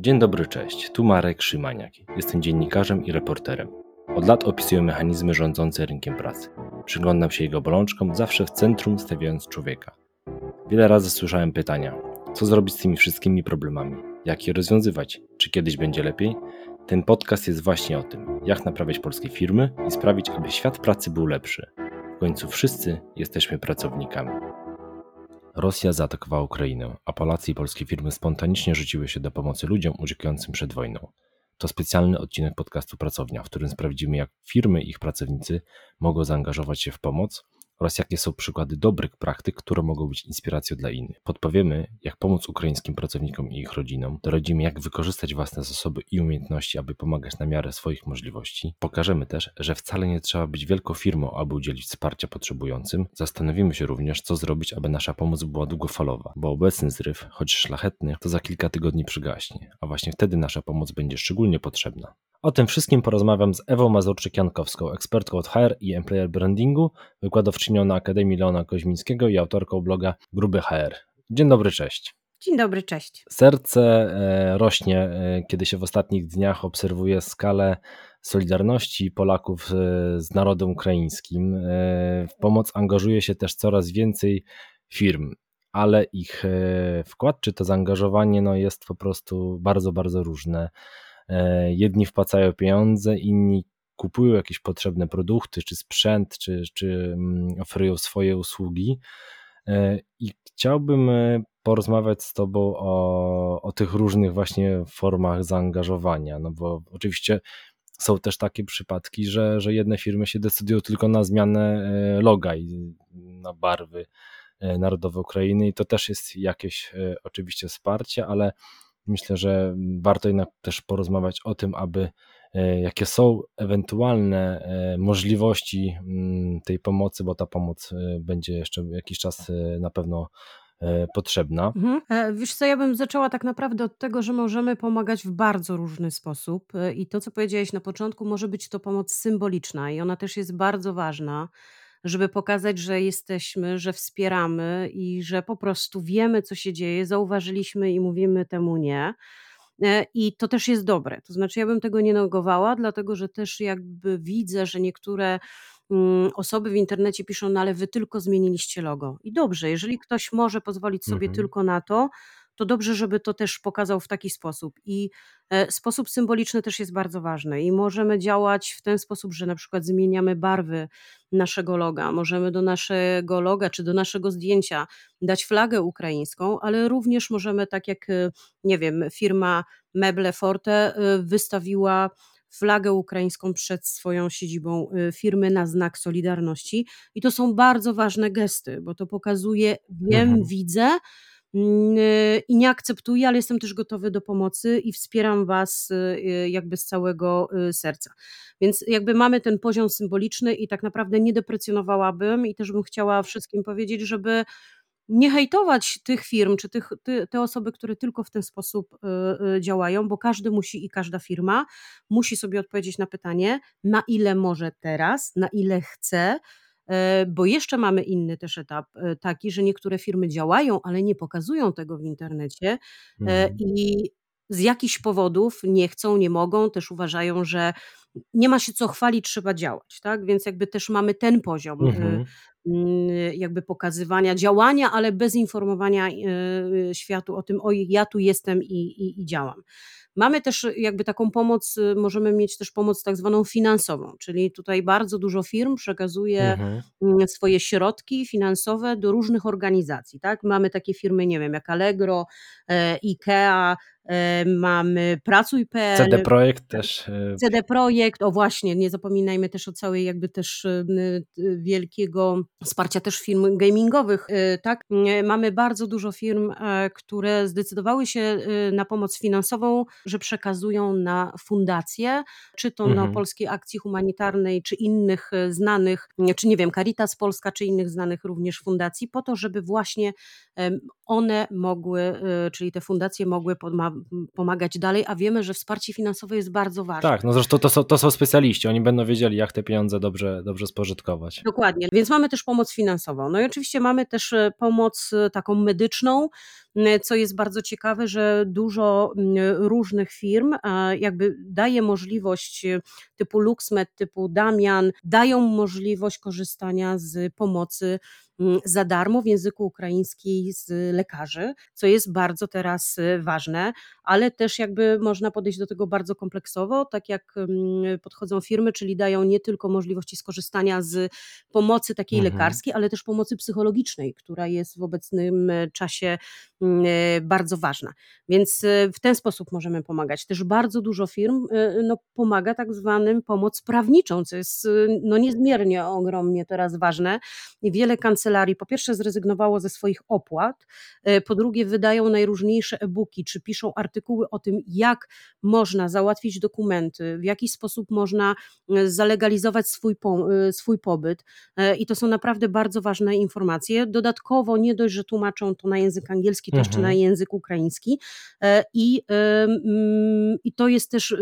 Dzień dobry, cześć. Tu Marek Szymaniak. Jestem dziennikarzem i reporterem. Od lat opisuję mechanizmy rządzące rynkiem pracy. Przyglądam się jego bolączkom, zawsze w centrum stawiając człowieka. Wiele razy słyszałem pytania: co zrobić z tymi wszystkimi problemami? Jak je rozwiązywać? Czy kiedyś będzie lepiej? Ten podcast jest właśnie o tym, jak naprawiać polskie firmy i sprawić, aby świat pracy był lepszy. W końcu wszyscy jesteśmy pracownikami. Rosja zaatakowała Ukrainę, a Polacy i polskie firmy spontanicznie rzuciły się do pomocy ludziom uciekającym przed wojną. To specjalny odcinek podcastu Pracownia, w którym sprawdzimy, jak firmy i ich pracownicy mogą zaangażować się w pomoc oraz jakie są przykłady dobrych praktyk, które mogą być inspiracją dla innych. Podpowiemy, jak pomóc ukraińskim pracownikom i ich rodzinom, doradzimy, jak wykorzystać własne zasoby i umiejętności, aby pomagać na miarę swoich możliwości. Pokażemy też, że wcale nie trzeba być wielką firmą, aby udzielić wsparcia potrzebującym. Zastanowimy się również, co zrobić, aby nasza pomoc była długofalowa, bo obecny zryw, choć szlachetny, to za kilka tygodni przygaśnie, a właśnie wtedy nasza pomoc będzie szczególnie potrzebna. O tym wszystkim porozmawiam z Ewą Mazurczyk-Jankowską, ekspertką od HR i employer brandingu, wykładowczynią na Akademii Leona Koźmińskiego i autorką bloga Gruby HR. Dzień dobry, cześć. Dzień dobry, cześć. Serce e, rośnie, e, kiedy się w ostatnich dniach obserwuje skalę solidarności Polaków e, z narodem ukraińskim. W pomoc angażuje się też coraz więcej firm, ale ich wkład czy to zaangażowanie no, jest po prostu bardzo, bardzo różne. E, jedni wpłacają pieniądze, inni kupują jakieś potrzebne produkty, czy sprzęt, czy, czy mm, oferują swoje usługi. E, I chciałbym e, porozmawiać z Tobą o, o tych różnych właśnie formach zaangażowania, no bo oczywiście są też takie przypadki, że, że jedne firmy się decydują tylko na zmianę loga i na barwy narodowe Ukrainy i to też jest jakieś oczywiście wsparcie, ale myślę, że warto jednak też porozmawiać o tym, aby e, jakie są ewentualne e, możliwości mm, tej pomocy, bo ta pomoc e, będzie jeszcze jakiś czas na pewno potrzebna. Mhm. Wiesz co, ja bym zaczęła tak naprawdę od tego, że możemy pomagać w bardzo różny sposób i to, co powiedziałeś na początku, może być to pomoc symboliczna i ona też jest bardzo ważna żeby pokazać, że jesteśmy, że wspieramy i że po prostu wiemy, co się dzieje, zauważyliśmy i mówimy temu nie. E, I to też jest dobre. To znaczy, ja bym tego nie negowała, dlatego że też jakby widzę, że niektóre mm, osoby w internecie piszą, no ale wy tylko zmieniliście logo. I dobrze, jeżeli ktoś może pozwolić sobie mhm. tylko na to, to dobrze, żeby to też pokazał w taki sposób. I e, sposób symboliczny też jest bardzo ważny. I możemy działać w ten sposób, że na przykład zmieniamy barwy naszego loga. Możemy do naszego loga czy do naszego zdjęcia dać flagę ukraińską, ale również możemy, tak jak, e, nie wiem, firma Meble Forte e, wystawiła flagę ukraińską przed swoją siedzibą firmy na znak Solidarności. I to są bardzo ważne gesty, bo to pokazuje, wiem, mhm. widzę, i nie akceptuję, ale jestem też gotowy do pomocy i wspieram Was y, jakby z całego y, serca. Więc jakby mamy ten poziom symboliczny i tak naprawdę nie deprecjonowałabym i też bym chciała wszystkim powiedzieć, żeby nie hejtować tych firm, czy tych, ty, te osoby, które tylko w ten sposób działają, bo każdy musi i każda firma musi sobie odpowiedzieć na pytanie, na ile może teraz, na ile chce, bo jeszcze mamy inny też etap, e, taki, że niektóre firmy działają, ale nie pokazują tego w internecie e, mhm. i z jakichś powodów nie chcą, nie mogą, też uważają, że nie ma się co chwalić, trzeba działać, tak? Więc jakby też mamy ten poziom mhm. jakby pokazywania działania, ale bez informowania światu o tym, oj, ja tu jestem i, i, i działam. Mamy też jakby taką pomoc, y, możemy mieć też pomoc tak zwaną finansową, czyli tutaj bardzo dużo firm przekazuje mhm. Mm, swoje środki finansowe do różnych organizacji. Tak? Mamy takie firmy, nie wiem, jak Allegro, e, IKEA, mamy Pracuj.pl. CD Projekt też. E, CD Projekt, o właśnie, nie zapominajmy też o całej jakby też e, wielkiego wsparcia też firm gamingowych, tak? Mamy bardzo dużo firm, które zdecydowały się na pomoc finansową, że przekazują na fundacje, czy to mhm. na Polskiej Akcji Humanitarnej, czy innych znanych, czy nie wiem, Caritas Polska, czy innych znanych również fundacji, po to, żeby właśnie one mogły, czyli te fundacje mogły pomagać dalej, a wiemy, że wsparcie finansowe jest bardzo ważne. Tak, no zresztą to są, to są specjaliści, oni będą wiedzieli, jak te pieniądze dobrze, dobrze spożytkować. Dokładnie, więc mamy też pomoc finansową. No i oczywiście mamy też pomoc taką medyczną, co jest bardzo ciekawe, że dużo różnych firm jakby daje możliwość typu LuxMed, typu Damian, dają możliwość korzystania z pomocy za darmo w języku ukraińskim z lekarzy, co jest bardzo teraz y, ważne, ale też jakby można podejść do tego bardzo kompleksowo, tak jak podchodzą firmy, czyli dają nie tylko możliwości skorzystania z pomocy takiej mhm. lekarskiej, ale też pomocy psychologicznej, która jest w obecnym e, czasie e, bardzo ważna. Więc e, w ten sposób możemy pomagać. Też bardzo dużo firm no, pomaga tak zwanym pomoc prawniczą, co jest no, niezmiernie ogromnie teraz ważne. Wiele kancelarii kancelarii. Po pierwsze zrezygnowało ze swoich opłat, e, po drugie wydają najróżniejsze e-booki, czy piszą artykuły o tym, jak można załatwić dokumenty, w jaki sposób można e, zalegalizować swój, po, e, swój pobyt? I to są naprawdę bardzo ważne informacje. Dodatkowo nie dość, że tłumaczą to na język angielski, to jeszcze na mhm. język ukraiński. I, mm, i to jest też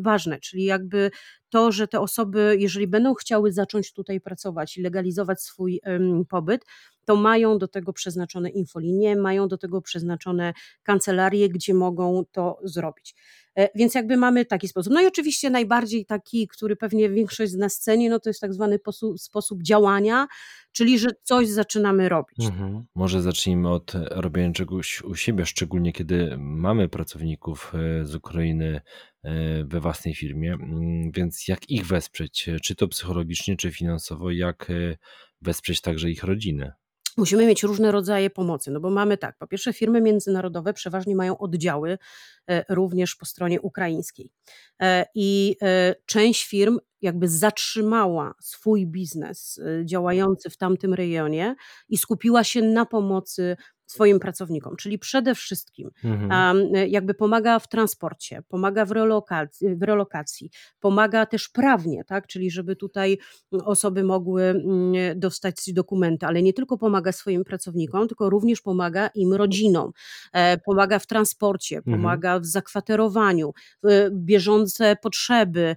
ważne, czyli jakby to, że te osoby, jeżeli będą chciały zacząć tutaj pracować i legalizować swój pobyt, to mają do tego przeznaczone infolinie, mają do tego przeznaczone kancelarie, gdzie mogą to zrobić. E, więc jakby mamy taki sposób. No i oczywiście najbardziej taki, który pewnie większość z nas ceni, no to jest tak zwany sposób, działania, czyli że coś zaczynamy robić. Mhm. Może zacznijmy od robienia czegoś u siebie, szczególnie kiedy mamy pracowników e, z Ukrainy e, we własnej firmie, mm, więc jak ich wesprzeć, czy to psychologicznie, czy finansowo, jak wesprzeć także ich rodziny? Musimy mieć różne rodzaje pomocy, no bo mamy tak, po pierwsze firmy międzynarodowe przeważnie mają oddziały e, również po stronie ukraińskiej. E, i e, część firm jakby zatrzymała swój biznes działający w tamtym rejonie i skupiła się na pomocy swoim pracownikom, czyli przede wszystkim mhm. jakby pomaga w transporcie, pomaga w relokacji, w relokacji, pomaga też prawnie, tak, czyli żeby tutaj osoby mogły mm, dostać dokumenty, ale nie tylko pomaga swoim pracownikom, tylko również pomaga im rodzinom, e, pomaga w transporcie, mhm. pomaga w zakwaterowaniu, w bieżące potrzeby,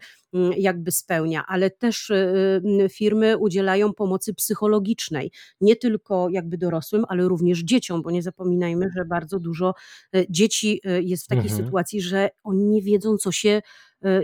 jakby spełnia, ale też y, y, firmy udzielają pomocy psychologicznej, nie tylko jakby dorosłym, ale również dzieciom, bo nie zapominajmy, że bardzo dużo y, dzieci jest w takiej mhm. sytuacji, że oni nie wiedzą, co się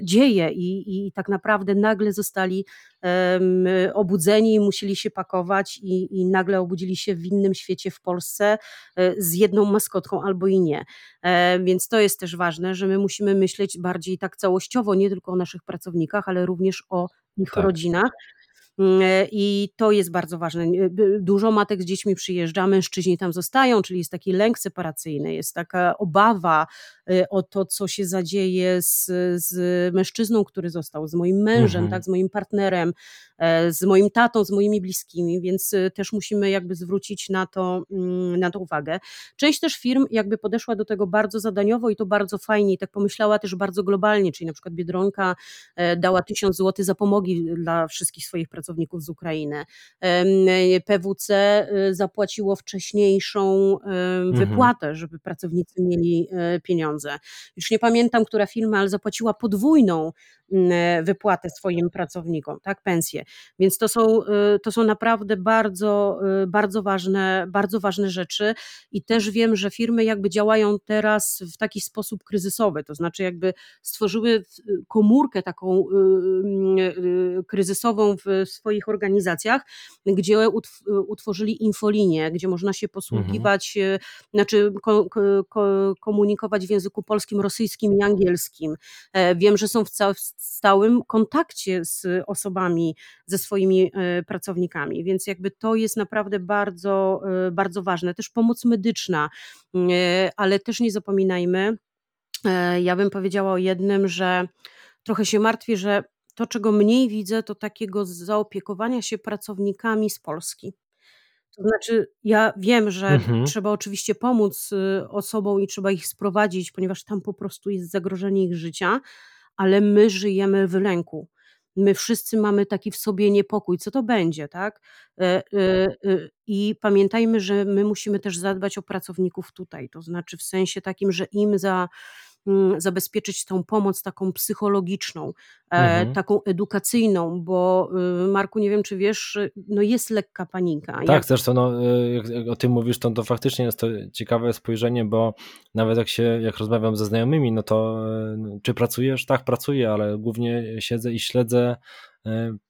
dzieje i, i tak naprawdę nagle zostali um, obudzeni musieli się pakować i, i nagle obudzili się w innym świecie w Polsce e, z jedną maskotką albo i nie. E, więc to jest też ważne, że my musimy myśleć bardziej tak całościowo, nie tylko o naszych pracownikach, ale również o ich tak. rodzinach. Mm, I to jest bardzo ważne. Dużo matek z dziećmi przyjeżdża, mężczyźni tam zostają, czyli jest taki lęk separacyjny, jest taka obawa Y, o to, co się zadzieje z, z mężczyzną, który został, z moim mężem, mhm. tak, z moim partnerem, e, z moim tatą, z moimi bliskimi, więc też musimy jakby zwrócić na to, mm, na to uwagę. Część też firm jakby podeszła do tego bardzo zadaniowo i to bardzo fajnie i tak pomyślała też bardzo globalnie, czyli na przykład Biedronka e, dała tysiąc złotych zapomogi dla wszystkich swoich pracowników z Ukrainy. PWC y, zapłaciło wcześniejszą mhm. wypłatę, żeby pracownicy mieli e, pieniądze. Już nie pamiętam, która firma, ale zapłaciła podwójną mm, wypłatę swoim pracownikom, tak, pensję. Więc to są, y, to są naprawdę bardzo, y, bardzo ważne, bardzo ważne rzeczy i też wiem, że firmy jakby działają teraz w taki sposób kryzysowy, to znaczy jakby stworzyły komórkę taką kryzysową w swoich organizacjach, gdzie utworzyli infolinię, gdzie można się posługiwać, mhm. znaczy komunikować w języku polskim, rosyjskim i angielskim. E, wiem, że są w stałym kontakcie z osobami, ze swoimi e, pracownikami, więc jakby to jest naprawdę bardzo, e, bardzo ważne. Też pomoc medyczna, ale też nie zapominajmy, ja bym powiedziała o jednym, że trochę się martwię, że to, czego mniej widzę, to takiego zaopiekowania się pracownikami z Polski. To znaczy, ja wiem, że Mhm. trzeba oczywiście pomóc y, osobom i trzeba ich sprowadzić, ponieważ tam po prostu jest zagrożenie ich życia, ale my żyjemy w lęku. my wszyscy mamy taki w sobie niepokój, co to będzie, tak? E, I pamiętajmy, że my musimy też zadbać o pracowników tutaj, to znaczy w sensie takim, że im za zabezpieczyć tą pomoc taką psychologiczną, e, mhm. taką edukacyjną, bo y, Marku, nie wiem czy wiesz, no jest lekka panika. Tak, jak... zresztą no, y, jak o tym mówisz, to, to faktycznie jest to ciekawe spojrzenie, bo nawet jak się, jak rozmawiam ze znajomymi, no to y, czy pracujesz? Tak, pracuję, ale głównie siedzę i śledzę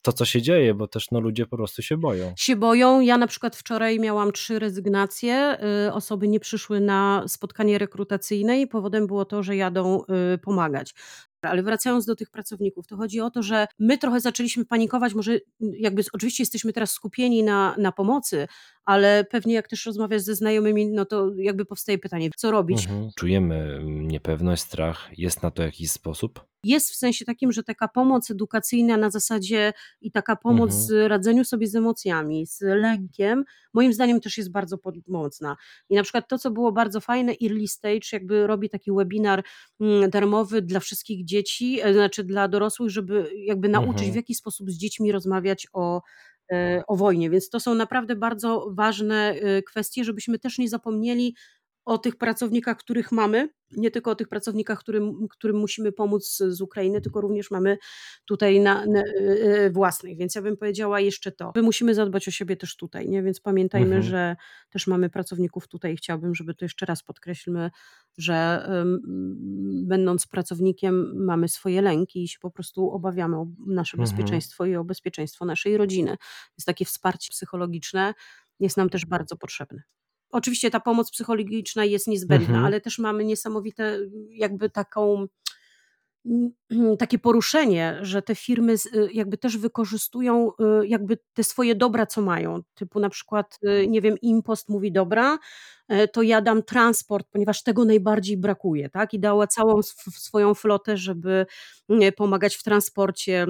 to, co się dzieje, bo też no, ludzie po prostu się boją. Się boją. Ja na przykład wczoraj miałam trzy rezygnacje. Y, osoby nie przyszły na spotkanie rekrutacyjne i powodem było to, że jadą y, pomagać. Ale wracając do tych pracowników, to chodzi o to, że my trochę zaczęliśmy panikować, może jakby oczywiście jesteśmy teraz skupieni na, na pomocy, ale pewnie jak też rozmawiasz ze znajomymi, no to jakby powstaje pytanie, co robić? Mhm. Czujemy niepewność, strach, jest na to jakiś sposób? Jest w sensie takim, że taka pomoc edukacyjna na zasadzie i taka pomoc mhm. radzeniu sobie z emocjami, z lękiem, moim zdaniem też jest bardzo pomocna. I na przykład to, co było bardzo fajne, Early Stage jakby robi taki webinar mm, darmowy dla wszystkich dzieci, e, znaczy dla dorosłych, żeby jakby nauczyć mhm. w jaki sposób z dziećmi rozmawiać o e, o wojnie, więc to są naprawdę bardzo ważne e, kwestie, żebyśmy też nie zapomnieli o tych pracownikach, których mamy, nie tylko o tych pracownikach, którym, którym musimy pomóc z Ukrainy, tylko również mamy tutaj na, na, e, własnych. Więc ja bym powiedziała jeszcze to. My musimy zadbać o siebie też tutaj, nie? więc pamiętajmy, mhm. że też mamy pracowników tutaj i chciałbym, żeby to jeszcze raz podkreślmy, że um, będąc pracownikiem mamy swoje lęki i się po prostu obawiamy o nasze mhm. bezpieczeństwo i o bezpieczeństwo naszej rodziny. Więc takie wsparcie psychologiczne jest nam też bardzo potrzebne. Oczywiście ta pomoc psychologiczna jest niezbędna, mhm. ale też mamy niesamowite jakby taką takie poruszenie, że te firmy y, jakby też wykorzystują y, jakby te swoje dobra, co mają. Typu na przykład, y, nie wiem, Impost mówi dobra, e, to ja dam transport, ponieważ tego najbardziej brakuje, tak? I dała całą swoją flotę, żeby pomagać w transporcie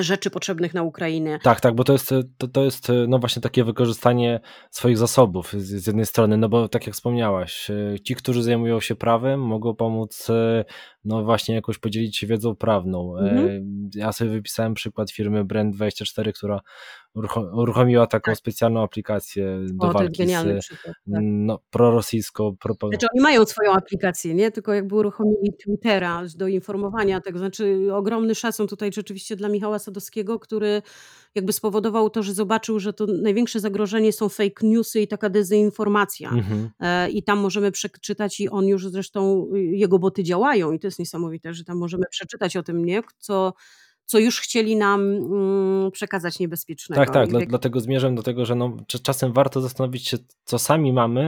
rzeczy potrzebnych na Ukrainie. Tak, tak, bo to jest, to, to jest no właśnie takie wykorzystanie swoich zasobów z, z jednej strony, no bo tak jak wspomniałaś, e, ci, którzy zajmują się prawem, mogą pomóc e, no właśnie jakoś podzielić się wiedzą prawną. Mhm. Ja sobie wypisałem przykład firmy Brand24, która uruchomiła taką tak. specjalną aplikację do o, walki z przykład, tak. no, prorosyjską. Znaczy oni mają swoją aplikację, nie? Tylko jakby uruchomili Twittera do informowania tego. Znaczy ogromny szacun tutaj rzeczywiście dla Michała Sadowskiego, który jakby spowodował to, że zobaczył, że to największe zagrożenie są fake newsy i taka dezinformacja. Mhm. E, I tam możemy przeczytać i on już zresztą, y, jego boty działają i to jest niesamowite, że tam możemy przeczytać o tym, nie? Co co już chcieli nam mm, przekazać niebezpiecznego. Tak, tak, dla, dlatego zmierzam do tego, że no, czasem warto zastanowić się, co sami mamy,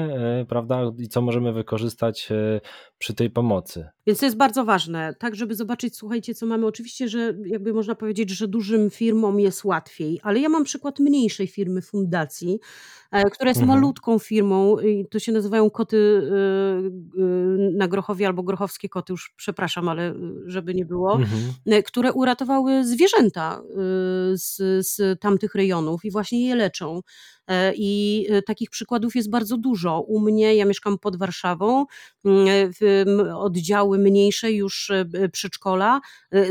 e, prawda, i co możemy wykorzystać e, przy tej pomocy. Więc to jest bardzo ważne, tak, żeby zobaczyć, słuchajcie, co mamy. Oczywiście, że jakby można powiedzieć, że dużym firmom jest łatwiej, ale ja mam przykład mniejszej firmy, fundacji, e, która jest mhm. malutką firmą, i to się nazywają koty na Grochowie albo grochowskie koty, już przepraszam, ale żeby nie było, mhm. które uratowały zwierzęta y, z, z tamtych rejonów i właśnie je leczą. E, I e, takich przykładów jest bardzo dużo. U mnie, ja mieszkam pod Warszawą, oddziały mniejsze już e, przedszkola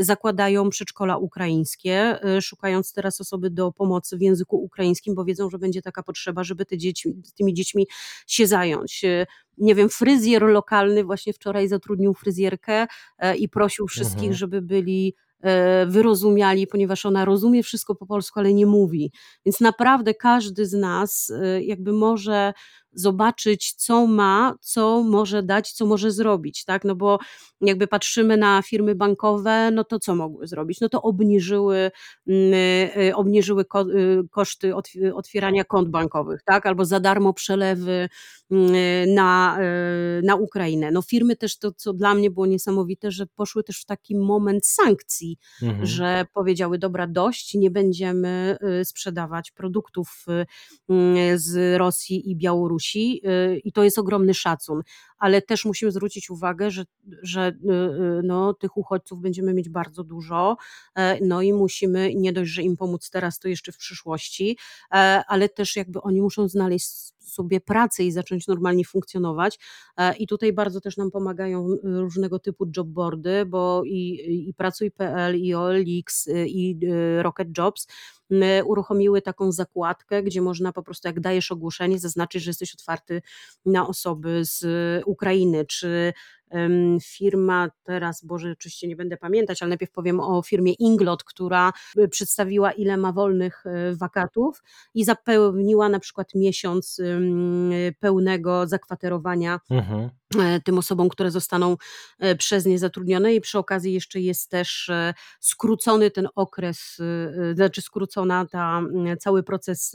zakładają przedszkola ukraińskie, szukając teraz osoby do pomocy w języku ukraińskim, bo wiedzą, że będzie taka potrzeba, żeby te dzieci, tymi dziećmi się zająć nie wiem, fryzjer lokalny właśnie wczoraj zatrudnił fryzjerkę i prosił wszystkich, mhm. żeby byli E, wyrozumiali, ponieważ ona rozumie wszystko po polsku, ale nie mówi. Więc naprawdę każdy z nas e, jakby może zobaczyć, co ma, co może dać, co może zrobić, tak? No bo jakby patrzymy na firmy bankowe, no to co mogły zrobić? No to obniżyły, mm, y, obniżyły y, koszty otwierania kont bankowych, tak? Albo za darmo przelewy mm, na, y, na Ukrainę. No firmy też to, co dla mnie było niesamowite, że poszły też w taki moment sankcji, mhm. że powiedziały, dobra, dość, nie będziemy sprzedawać produktów z Rosji i Białorusi, Y, i to jest ogromny szacun, ale też musimy zwrócić uwagę, że, że y, y, no, tych uchodźców będziemy mieć bardzo dużo, e, no i musimy nie dość, że im pomóc teraz, to jeszcze w przyszłości, e, ale też jakby oni muszą znaleźć sobie pracy i zacząć normalnie funkcjonować. I tutaj bardzo też nam pomagają różnego typu jobboardy, bo i, i Pracuj.pl, i OLX, i Rocket Jobs uruchomiły taką zakładkę, gdzie można po prostu, jak dajesz ogłoszenie, zaznaczyć, że jesteś otwarty na osoby z Ukrainy, czy firma, teraz Boże, oczywiście nie będę pamiętać, ale najpierw powiem o firmie Inglot, która y, przedstawiła ile ma wolnych y, wakatów i zapełniła na przykład miesiąc pełnego zakwaterowania mhm. E, tym osobom, które zostaną e, przez nie zatrudnione i przy okazji jeszcze jest też e, skrócony ten okres, znaczy skrócona ta cały proces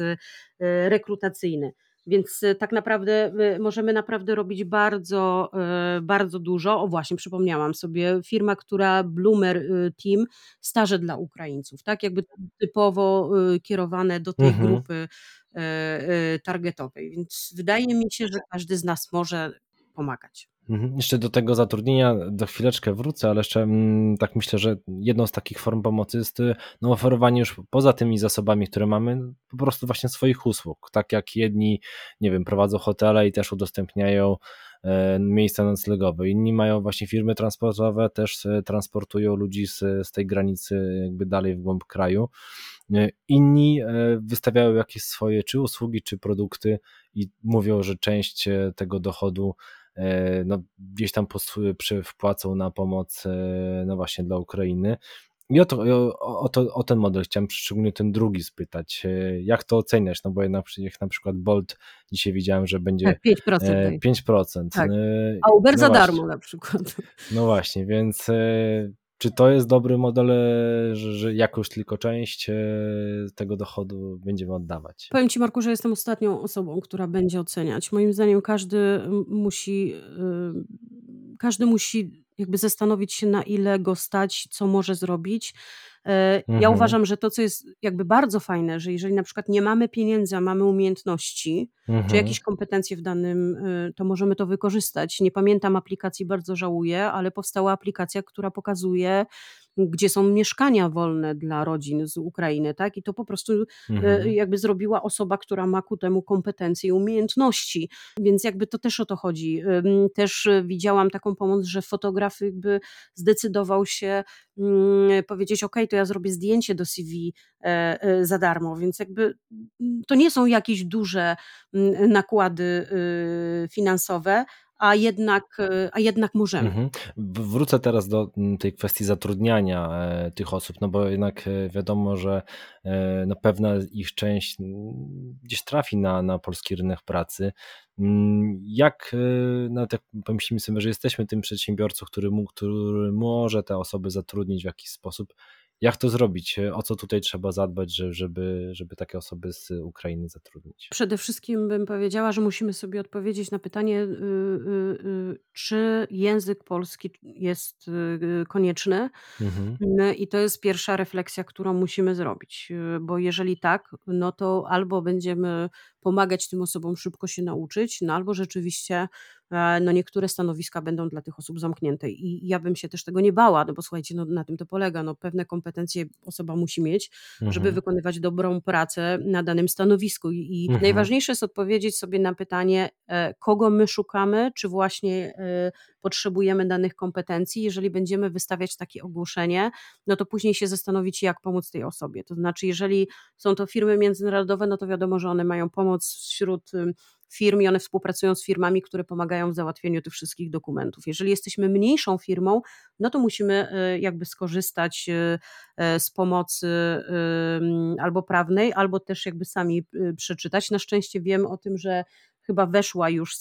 rekrutacyjny. Więc y, tak naprawdę y, możemy naprawdę robić bardzo, y, bardzo dużo. O właśnie, przypomniałam sobie, firma, która Bloomer Team, staże dla Ukraińców, tak? Jakby typowo kierowane do tej mhm. grupy targetowej. Więc wydaje mi się, że każdy z nas może pomagać. Mhm. Jeszcze do tego zatrudnienia do chwileczkę wrócę, ale jeszcze mm, tak myślę, że jedną z takich form pomocy jest y, no, oferowanie już poza tymi zasobami, które mamy, po prostu właśnie swoich usług. Tak jak jedni, nie wiem, prowadzą hotele i też udostępniają e, miejsca noclegowe. Inni mają właśnie firmy transportowe, też e, transportują ludzi z, z tej granicy jakby dalej w głąb kraju. E, inni wystawiają jakieś swoje czy usługi, czy produkty i mówią, że część tego dochodu no, gdzieś tam wpłacą na pomoc e, no właśnie dla Ukrainy. I o, to, o, to, o ten model chciałem szczególnie ten drugi spytać. E, jak to oceniać? No bo jednak jak na przykład Bolt dzisiaj widziałem, że będzie tak, 5%. 5%. Tak. A Uber no za właśnie. darmo na przykład. No właśnie, więc czy to jest dobry model, e, że, jakoś tylko część e, tego dochodu będziemy oddawać? Powiem Ci, Marku, że jestem ostatnią osobą, która będzie oceniać. Moim zdaniem każdy musi, y, każdy musi jakby zastanowić się, na ile go stać, co może zrobić. E, ja mhm. uważam, że to, co jest jakby bardzo fajne, że jeżeli na przykład nie mamy pieniędzy, a mamy umiejętności, mhm. czy jakieś kompetencje w danym, y, to możemy to wykorzystać. Nie pamiętam aplikacji, bardzo żałuję, ale powstała aplikacja, która pokazuje, gdzie są mieszkania wolne dla rodzin z Ukrainy, tak? I to po prostu e, mhm. jakby zrobiła osoba, która ma ku temu kompetencje i umiejętności, więc jakby to też o to chodzi. Też widziałam taką pomoc, że fotograf jakby zdecydował się mm, powiedzieć, ok, to ja zrobię zdjęcie do CV e, e, za darmo, więc jakby mm, to nie są jakieś duże mm, nakłady y, finansowe, a jednak, e, a jednak możemy. Mhm. Wrócę teraz do mm, tej kwestii zatrudniania e, tych osób, no bo jednak e, wiadomo, że no pewna ich część mm, gdzieś trafi na, na polski rynek pracy. Mm, jak, no tak pomyślimy sobie, że jesteśmy tym przedsiębiorcą, który, który może te osoby zatrudnić w jakiś sposób, jak to zrobić? O co tutaj trzeba zadbać, żeby, żeby takie osoby z Ukrainy zatrudnić? Przede wszystkim bym powiedziała, że musimy sobie odpowiedzieć na pytanie, y, y, y, czy język polski jest konieczny. Mhm. I to jest pierwsza refleksja, którą musimy zrobić, bo jeżeli tak, no to albo będziemy pomagać tym osobom szybko się nauczyć, no albo rzeczywiście e, no niektóre stanowiska będą dla tych osób zamknięte i ja bym się też tego nie bała, no bo słuchajcie, no na tym to polega, no pewne kompetencje osoba musi mieć, mhm. żeby wykonywać dobrą pracę na danym stanowisku i, i mhm. najważniejsze jest odpowiedzieć sobie na pytanie, e, kogo my szukamy, czy właśnie e, potrzebujemy danych kompetencji. Jeżeli będziemy wystawiać takie ogłoszenie, no to później się zastanowić, jak pomóc tej osobie. To znaczy, jeżeli są to firmy międzynarodowe, no to wiadomo, że one mają pomoc wśród firm i one współpracują z firmami, które pomagają w załatwieniu tych wszystkich dokumentów. Jeżeli jesteśmy mniejszą firmą, no to musimy e, jakby skorzystać e, e, z pomocy albo prawnej, albo też jakby sami przeczytać. Na szczęście wiem o tym, że chyba weszła już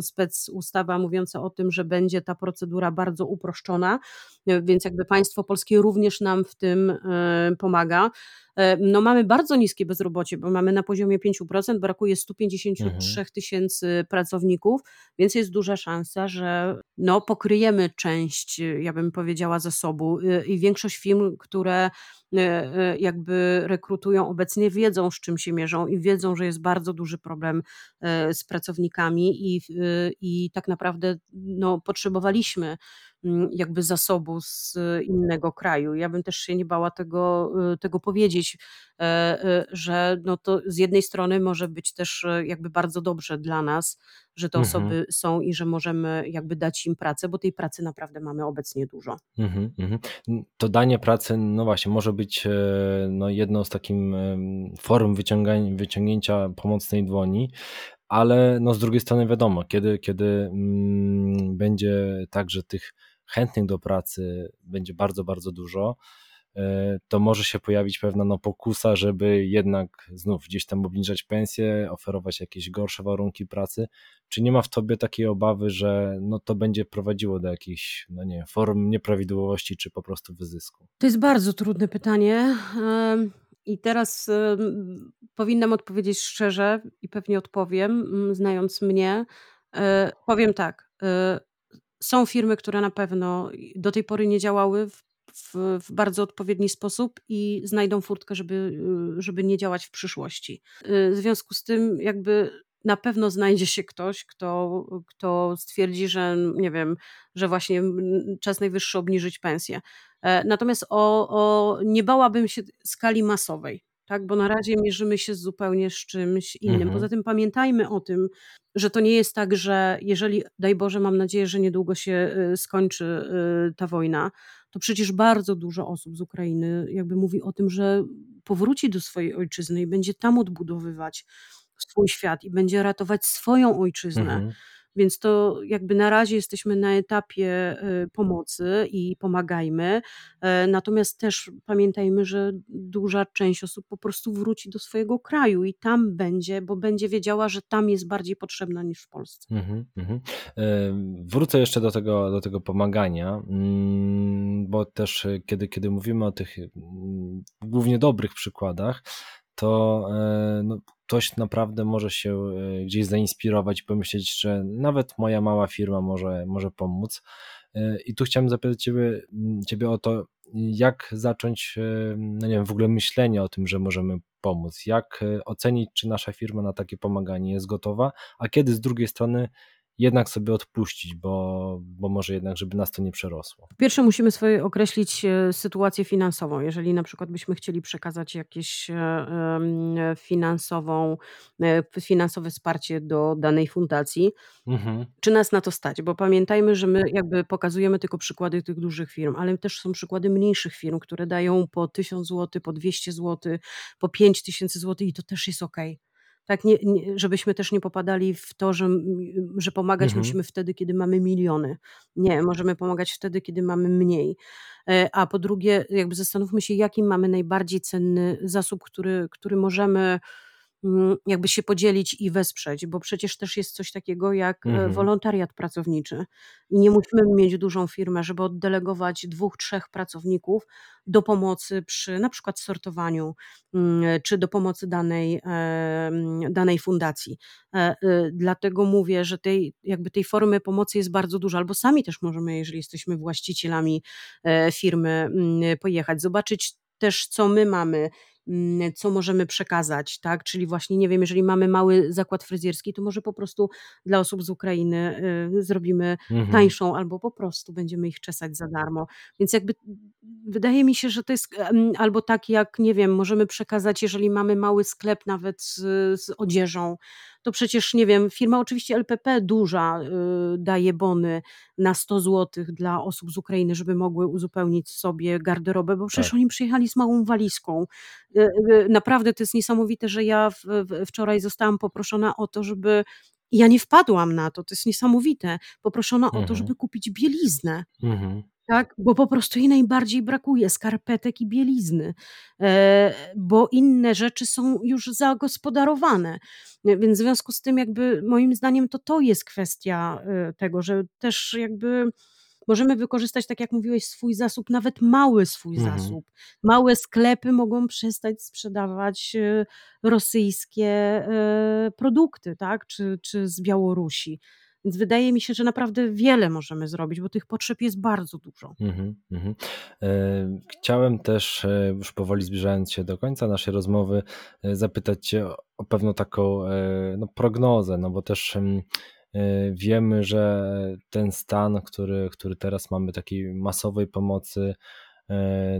spec ustawa mówiąca o tym, że będzie ta procedura bardzo uproszczona, więc jakby państwo polskie również nam w tym e, pomaga. E, no mamy bardzo niskie bezrobocie, bo mamy na poziomie 5%, brakuje 153 mhm. tysięcy pracowników, więc jest duża szansa, że no pokryjemy część, ja bym powiedziała, zasobu e, i większość firm, które jakby rekrutują obecnie, wiedzą z czym się mierzą i wiedzą, że jest bardzo duży problem z pracownikami i, i tak naprawdę no, potrzebowaliśmy mm, jakby zasobu z innego kraju. Ja bym też się nie bała tego, y, tego powiedzieć, e, y, że no to z jednej strony może być też e, jakby bardzo dobrze dla nas, że te Mhm. osoby są i że możemy jakby dać im pracę, bo tej pracy naprawdę mamy obecnie dużo. Mhm, mhm. To danie pracy, no właśnie, może być e, no, jedną z takim form wyciągnięcia pomocnej dłoni, ale no, z drugiej strony wiadomo, kiedy, kiedy mm, będzie tak, że tych chętnych do pracy będzie bardzo, bardzo dużo, E, to może się pojawić pewna no, pokusa, żeby jednak znów gdzieś tam obniżać pensję, oferować jakieś gorsze warunki pracy. Czy nie ma w tobie takiej obawy, że no, to będzie prowadziło do jakichś no nie, form nieprawidłowości czy po prostu wyzysku? To jest bardzo trudne pytanie. I teraz powinnam odpowiedzieć szczerze i pewnie odpowiem, znając mnie. E, powiem tak. E, są firmy, które na pewno do tej pory nie działały w w, w bardzo odpowiedni sposób i znajdą furtkę, żeby, y, żeby nie działać w przyszłości. W związku z tym, jakby na pewno znajdzie się ktoś, kto, kto stwierdzi, że nie wiem, że właśnie czas najwyższy obniżyć pensję. E, natomiast o, o, nie bałabym się skali masowej tak? Bo na razie mierzymy się zupełnie z czymś innym. Mhm. Poza tym pamiętajmy o tym, że to nie jest tak, że jeżeli, daj Boże, mam nadzieję, że niedługo się y, skończy y, ta wojna, to przecież bardzo dużo osób z Ukrainy jakby mówi o tym, że powróci do swojej ojczyzny i będzie tam odbudowywać swój świat i będzie ratować swoją ojczyznę. Mhm. Więc to jakby na razie jesteśmy na etapie y, pomocy i pomagajmy. E, natomiast też pamiętajmy, że duża część osób po prostu wróci do swojego kraju i tam będzie, bo będzie wiedziała, że tam jest bardziej potrzebna niż w Polsce. Mhm, mhm. Wrócę jeszcze do tego, do tego pomagania, mm, bo też e, kiedy, kiedy mówimy o tych mm, głównie dobrych przykładach, to no, ktoś naprawdę może się e, gdzieś zainspirować i pomyśleć, że nawet moja mała firma może, może pomóc. E, I tu chciałem zapytać ciebie, ciebie o to, jak zacząć, no nie wiem, w ogóle myślenie o tym, że możemy pomóc, jak ocenić, czy nasza firma na takie pomaganie jest gotowa, a kiedy z drugiej strony jednak sobie odpuścić, bo, bo może jednak, żeby nas to nie przerosło. Pierwsze musimy sobie określić e, sytuację finansową. Jeżeli na przykład byśmy chcieli przekazać jakieś e, finansową, e, finansowe wsparcie do danej fundacji, mhm. czy nas na to stać? Bo pamiętajmy, że my jakby pokazujemy tylko przykłady tych dużych firm, ale też są przykłady mniejszych firm, które dają po 1000 zł, po 200 zł, po 5000 zł i to też jest ok. Tak, nie, nie, żebyśmy też nie popadali w to, że, że pomagać mhm. musimy wtedy, kiedy mamy miliony. Nie, możemy pomagać wtedy, kiedy mamy mniej. E, a po drugie, jakby zastanówmy się, jaki mamy najbardziej cenny zasób, który, który możemy jakby się podzielić i wesprzeć, bo przecież też jest coś takiego jak e, mhm. wolontariat pracowniczy i nie musimy mieć dużą firmę, żeby oddelegować dwóch, trzech pracowników do pomocy przy na przykład sortowaniu czy do pomocy danej, danej fundacji. E, y, dlatego mówię, że tej, jakby tej formy pomocy jest bardzo dużo, albo sami też możemy, jeżeli jesteśmy właścicielami e, firmy, pojechać, zobaczyć też, co my mamy, co możemy przekazać, tak? Czyli właśnie, nie wiem, jeżeli mamy mały zakład fryzjerski, to może po prostu dla osób z Ukrainy y, zrobimy mhm. tańszą, albo po prostu będziemy ich czesać za darmo. Więc jakby wydaje mi się, że to jest albo tak jak, nie wiem, możemy przekazać, jeżeli mamy mały sklep nawet z, z odzieżą, to przecież, nie wiem, firma oczywiście LPP duża y, daje bony na 100 zł dla osób z Ukrainy, żeby mogły uzupełnić sobie garderobę, bo przecież tak. oni przyjechali z małą walizką. Y, y, naprawdę to jest niesamowite, że ja wczoraj zostałam poproszona o to, żeby ja nie wpadłam na to, to jest niesamowite. Poproszona mhm. o to, mhm. żeby kupić bieliznę. Mhm tak? Bo po prostu jej najbardziej brakuje skarpetek i bielizny, e, bo inne rzeczy są już zagospodarowane. Więc w związku z tym, jakby moim zdaniem, to to jest kwestia e, tego, że też jakby możemy wykorzystać, tak jak mówiłeś, swój zasób, nawet mały swój mhm. zasób. Małe sklepy mogą przestać sprzedawać e, rosyjskie produkty, tak? czy, czy z Białorusi. Więc wydaje mi się, że naprawdę wiele możemy zrobić, bo tych potrzeb jest bardzo dużo. Mhm, mhm. E, chciałem też, e, już powoli zbliżając się do końca naszej rozmowy, e, zapytać Cię o pewną taką no, prognozę, no bo też Wiemy, że ten stan, który, który teraz mamy, takiej masowej pomocy,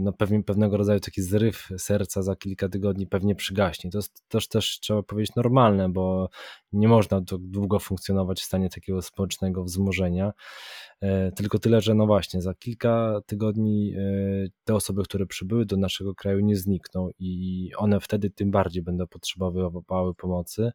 no pewnie pewnego rodzaju taki zryw serca za kilka tygodni pewnie przygaśnie. To jest też, też trzeba powiedzieć normalne, bo nie można tak długo funkcjonować w stanie takiego społecznego wzmożenia. E, tylko tyle, że no właśnie, za kilka tygodni e, te osoby, które przybyły do naszego kraju nie znikną i one wtedy tym bardziej będą potrzebowały pomocy.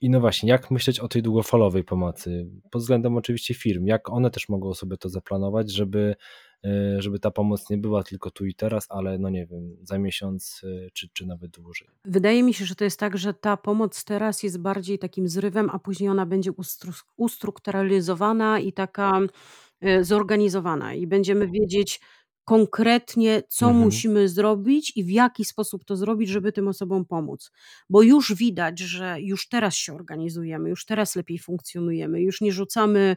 I no właśnie, jak myśleć o tej długofalowej pomocy? Pod względem oczywiście firm, jak one też mogą sobie to zaplanować, żeby E, żeby ta pomoc nie była tylko tu i teraz, ale no nie wiem, za miesiąc e, czy, czy nawet dłużej. Wydaje mi się, że to jest tak, że ta pomoc teraz jest bardziej takim zrywem, a później ona będzie ustru ustrukturalizowana i taka e, zorganizowana i będziemy wiedzieć konkretnie, co Mhm. musimy zrobić i w jaki sposób to zrobić, żeby tym osobom pomóc. Bo już widać, że już teraz się organizujemy, już teraz lepiej funkcjonujemy, już nie rzucamy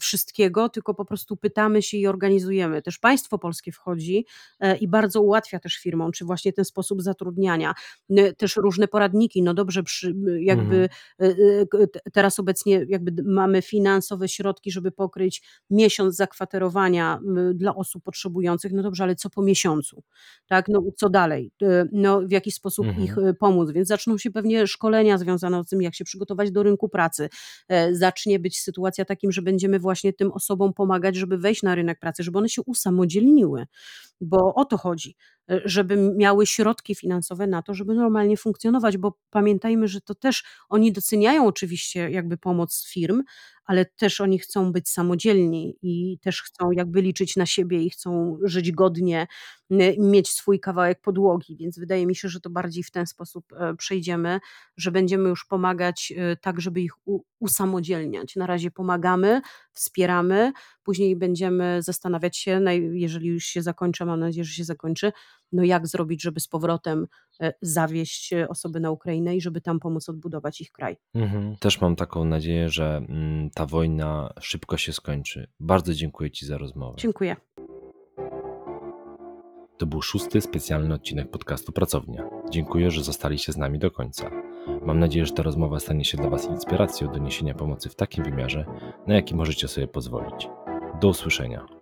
wszystkiego, tylko po prostu pytamy się i organizujemy. Też państwo polskie wchodzi e, i bardzo ułatwia też firmom, czy właśnie ten sposób zatrudniania, też różne poradniki, no dobrze, przy, jakby mhm. E, teraz obecnie jakby mamy finansowe środki, żeby pokryć miesiąc zakwaterowania dla osób potrzebujących, no dobrze, ale co po miesiącu, tak, no co dalej, no w jaki sposób mhm. ich pomóc, więc zaczną się pewnie szkolenia związane z tym, jak się przygotować do rynku pracy, zacznie być sytuacja takim, że będziemy właśnie tym osobom pomagać, żeby wejść na rynek pracy, żeby one się usamodzielniły, bo o to chodzi, e, żeby miały środki finansowe na to, żeby normalnie funkcjonować, bo pamiętajmy, że to też oni doceniają oczywiście jakby pomoc firm, ale też oni chcą być samodzielni i też chcą jakby liczyć na siebie i chcą żyć godnie, mieć swój kawałek podłogi, więc wydaje mi się, że to bardziej w ten sposób e, przejdziemy, że będziemy już pomagać e, tak, żeby ich usamodzielniać. Na razie pomagamy, wspieramy, później będziemy zastanawiać się, jeżeli już się zakończy, mam nadzieję, że się zakończy, no jak zrobić, żeby z powrotem e, zawieść e, osoby na Ukrainę i żeby tam pomóc odbudować ich kraj. Mhm. Też mam taką nadzieję, że mm, ta wojna szybko się skończy. Bardzo dziękuję Ci za rozmowę. Dziękuję. To był szósty specjalny odcinek podcastu Pracownia. Dziękuję, że zostaliście z nami do końca. Mam nadzieję, że ta rozmowa stanie się dla Was inspiracją do niesienia pomocy w takim wymiarze, na jaki możecie sobie pozwolić. Do usłyszenia.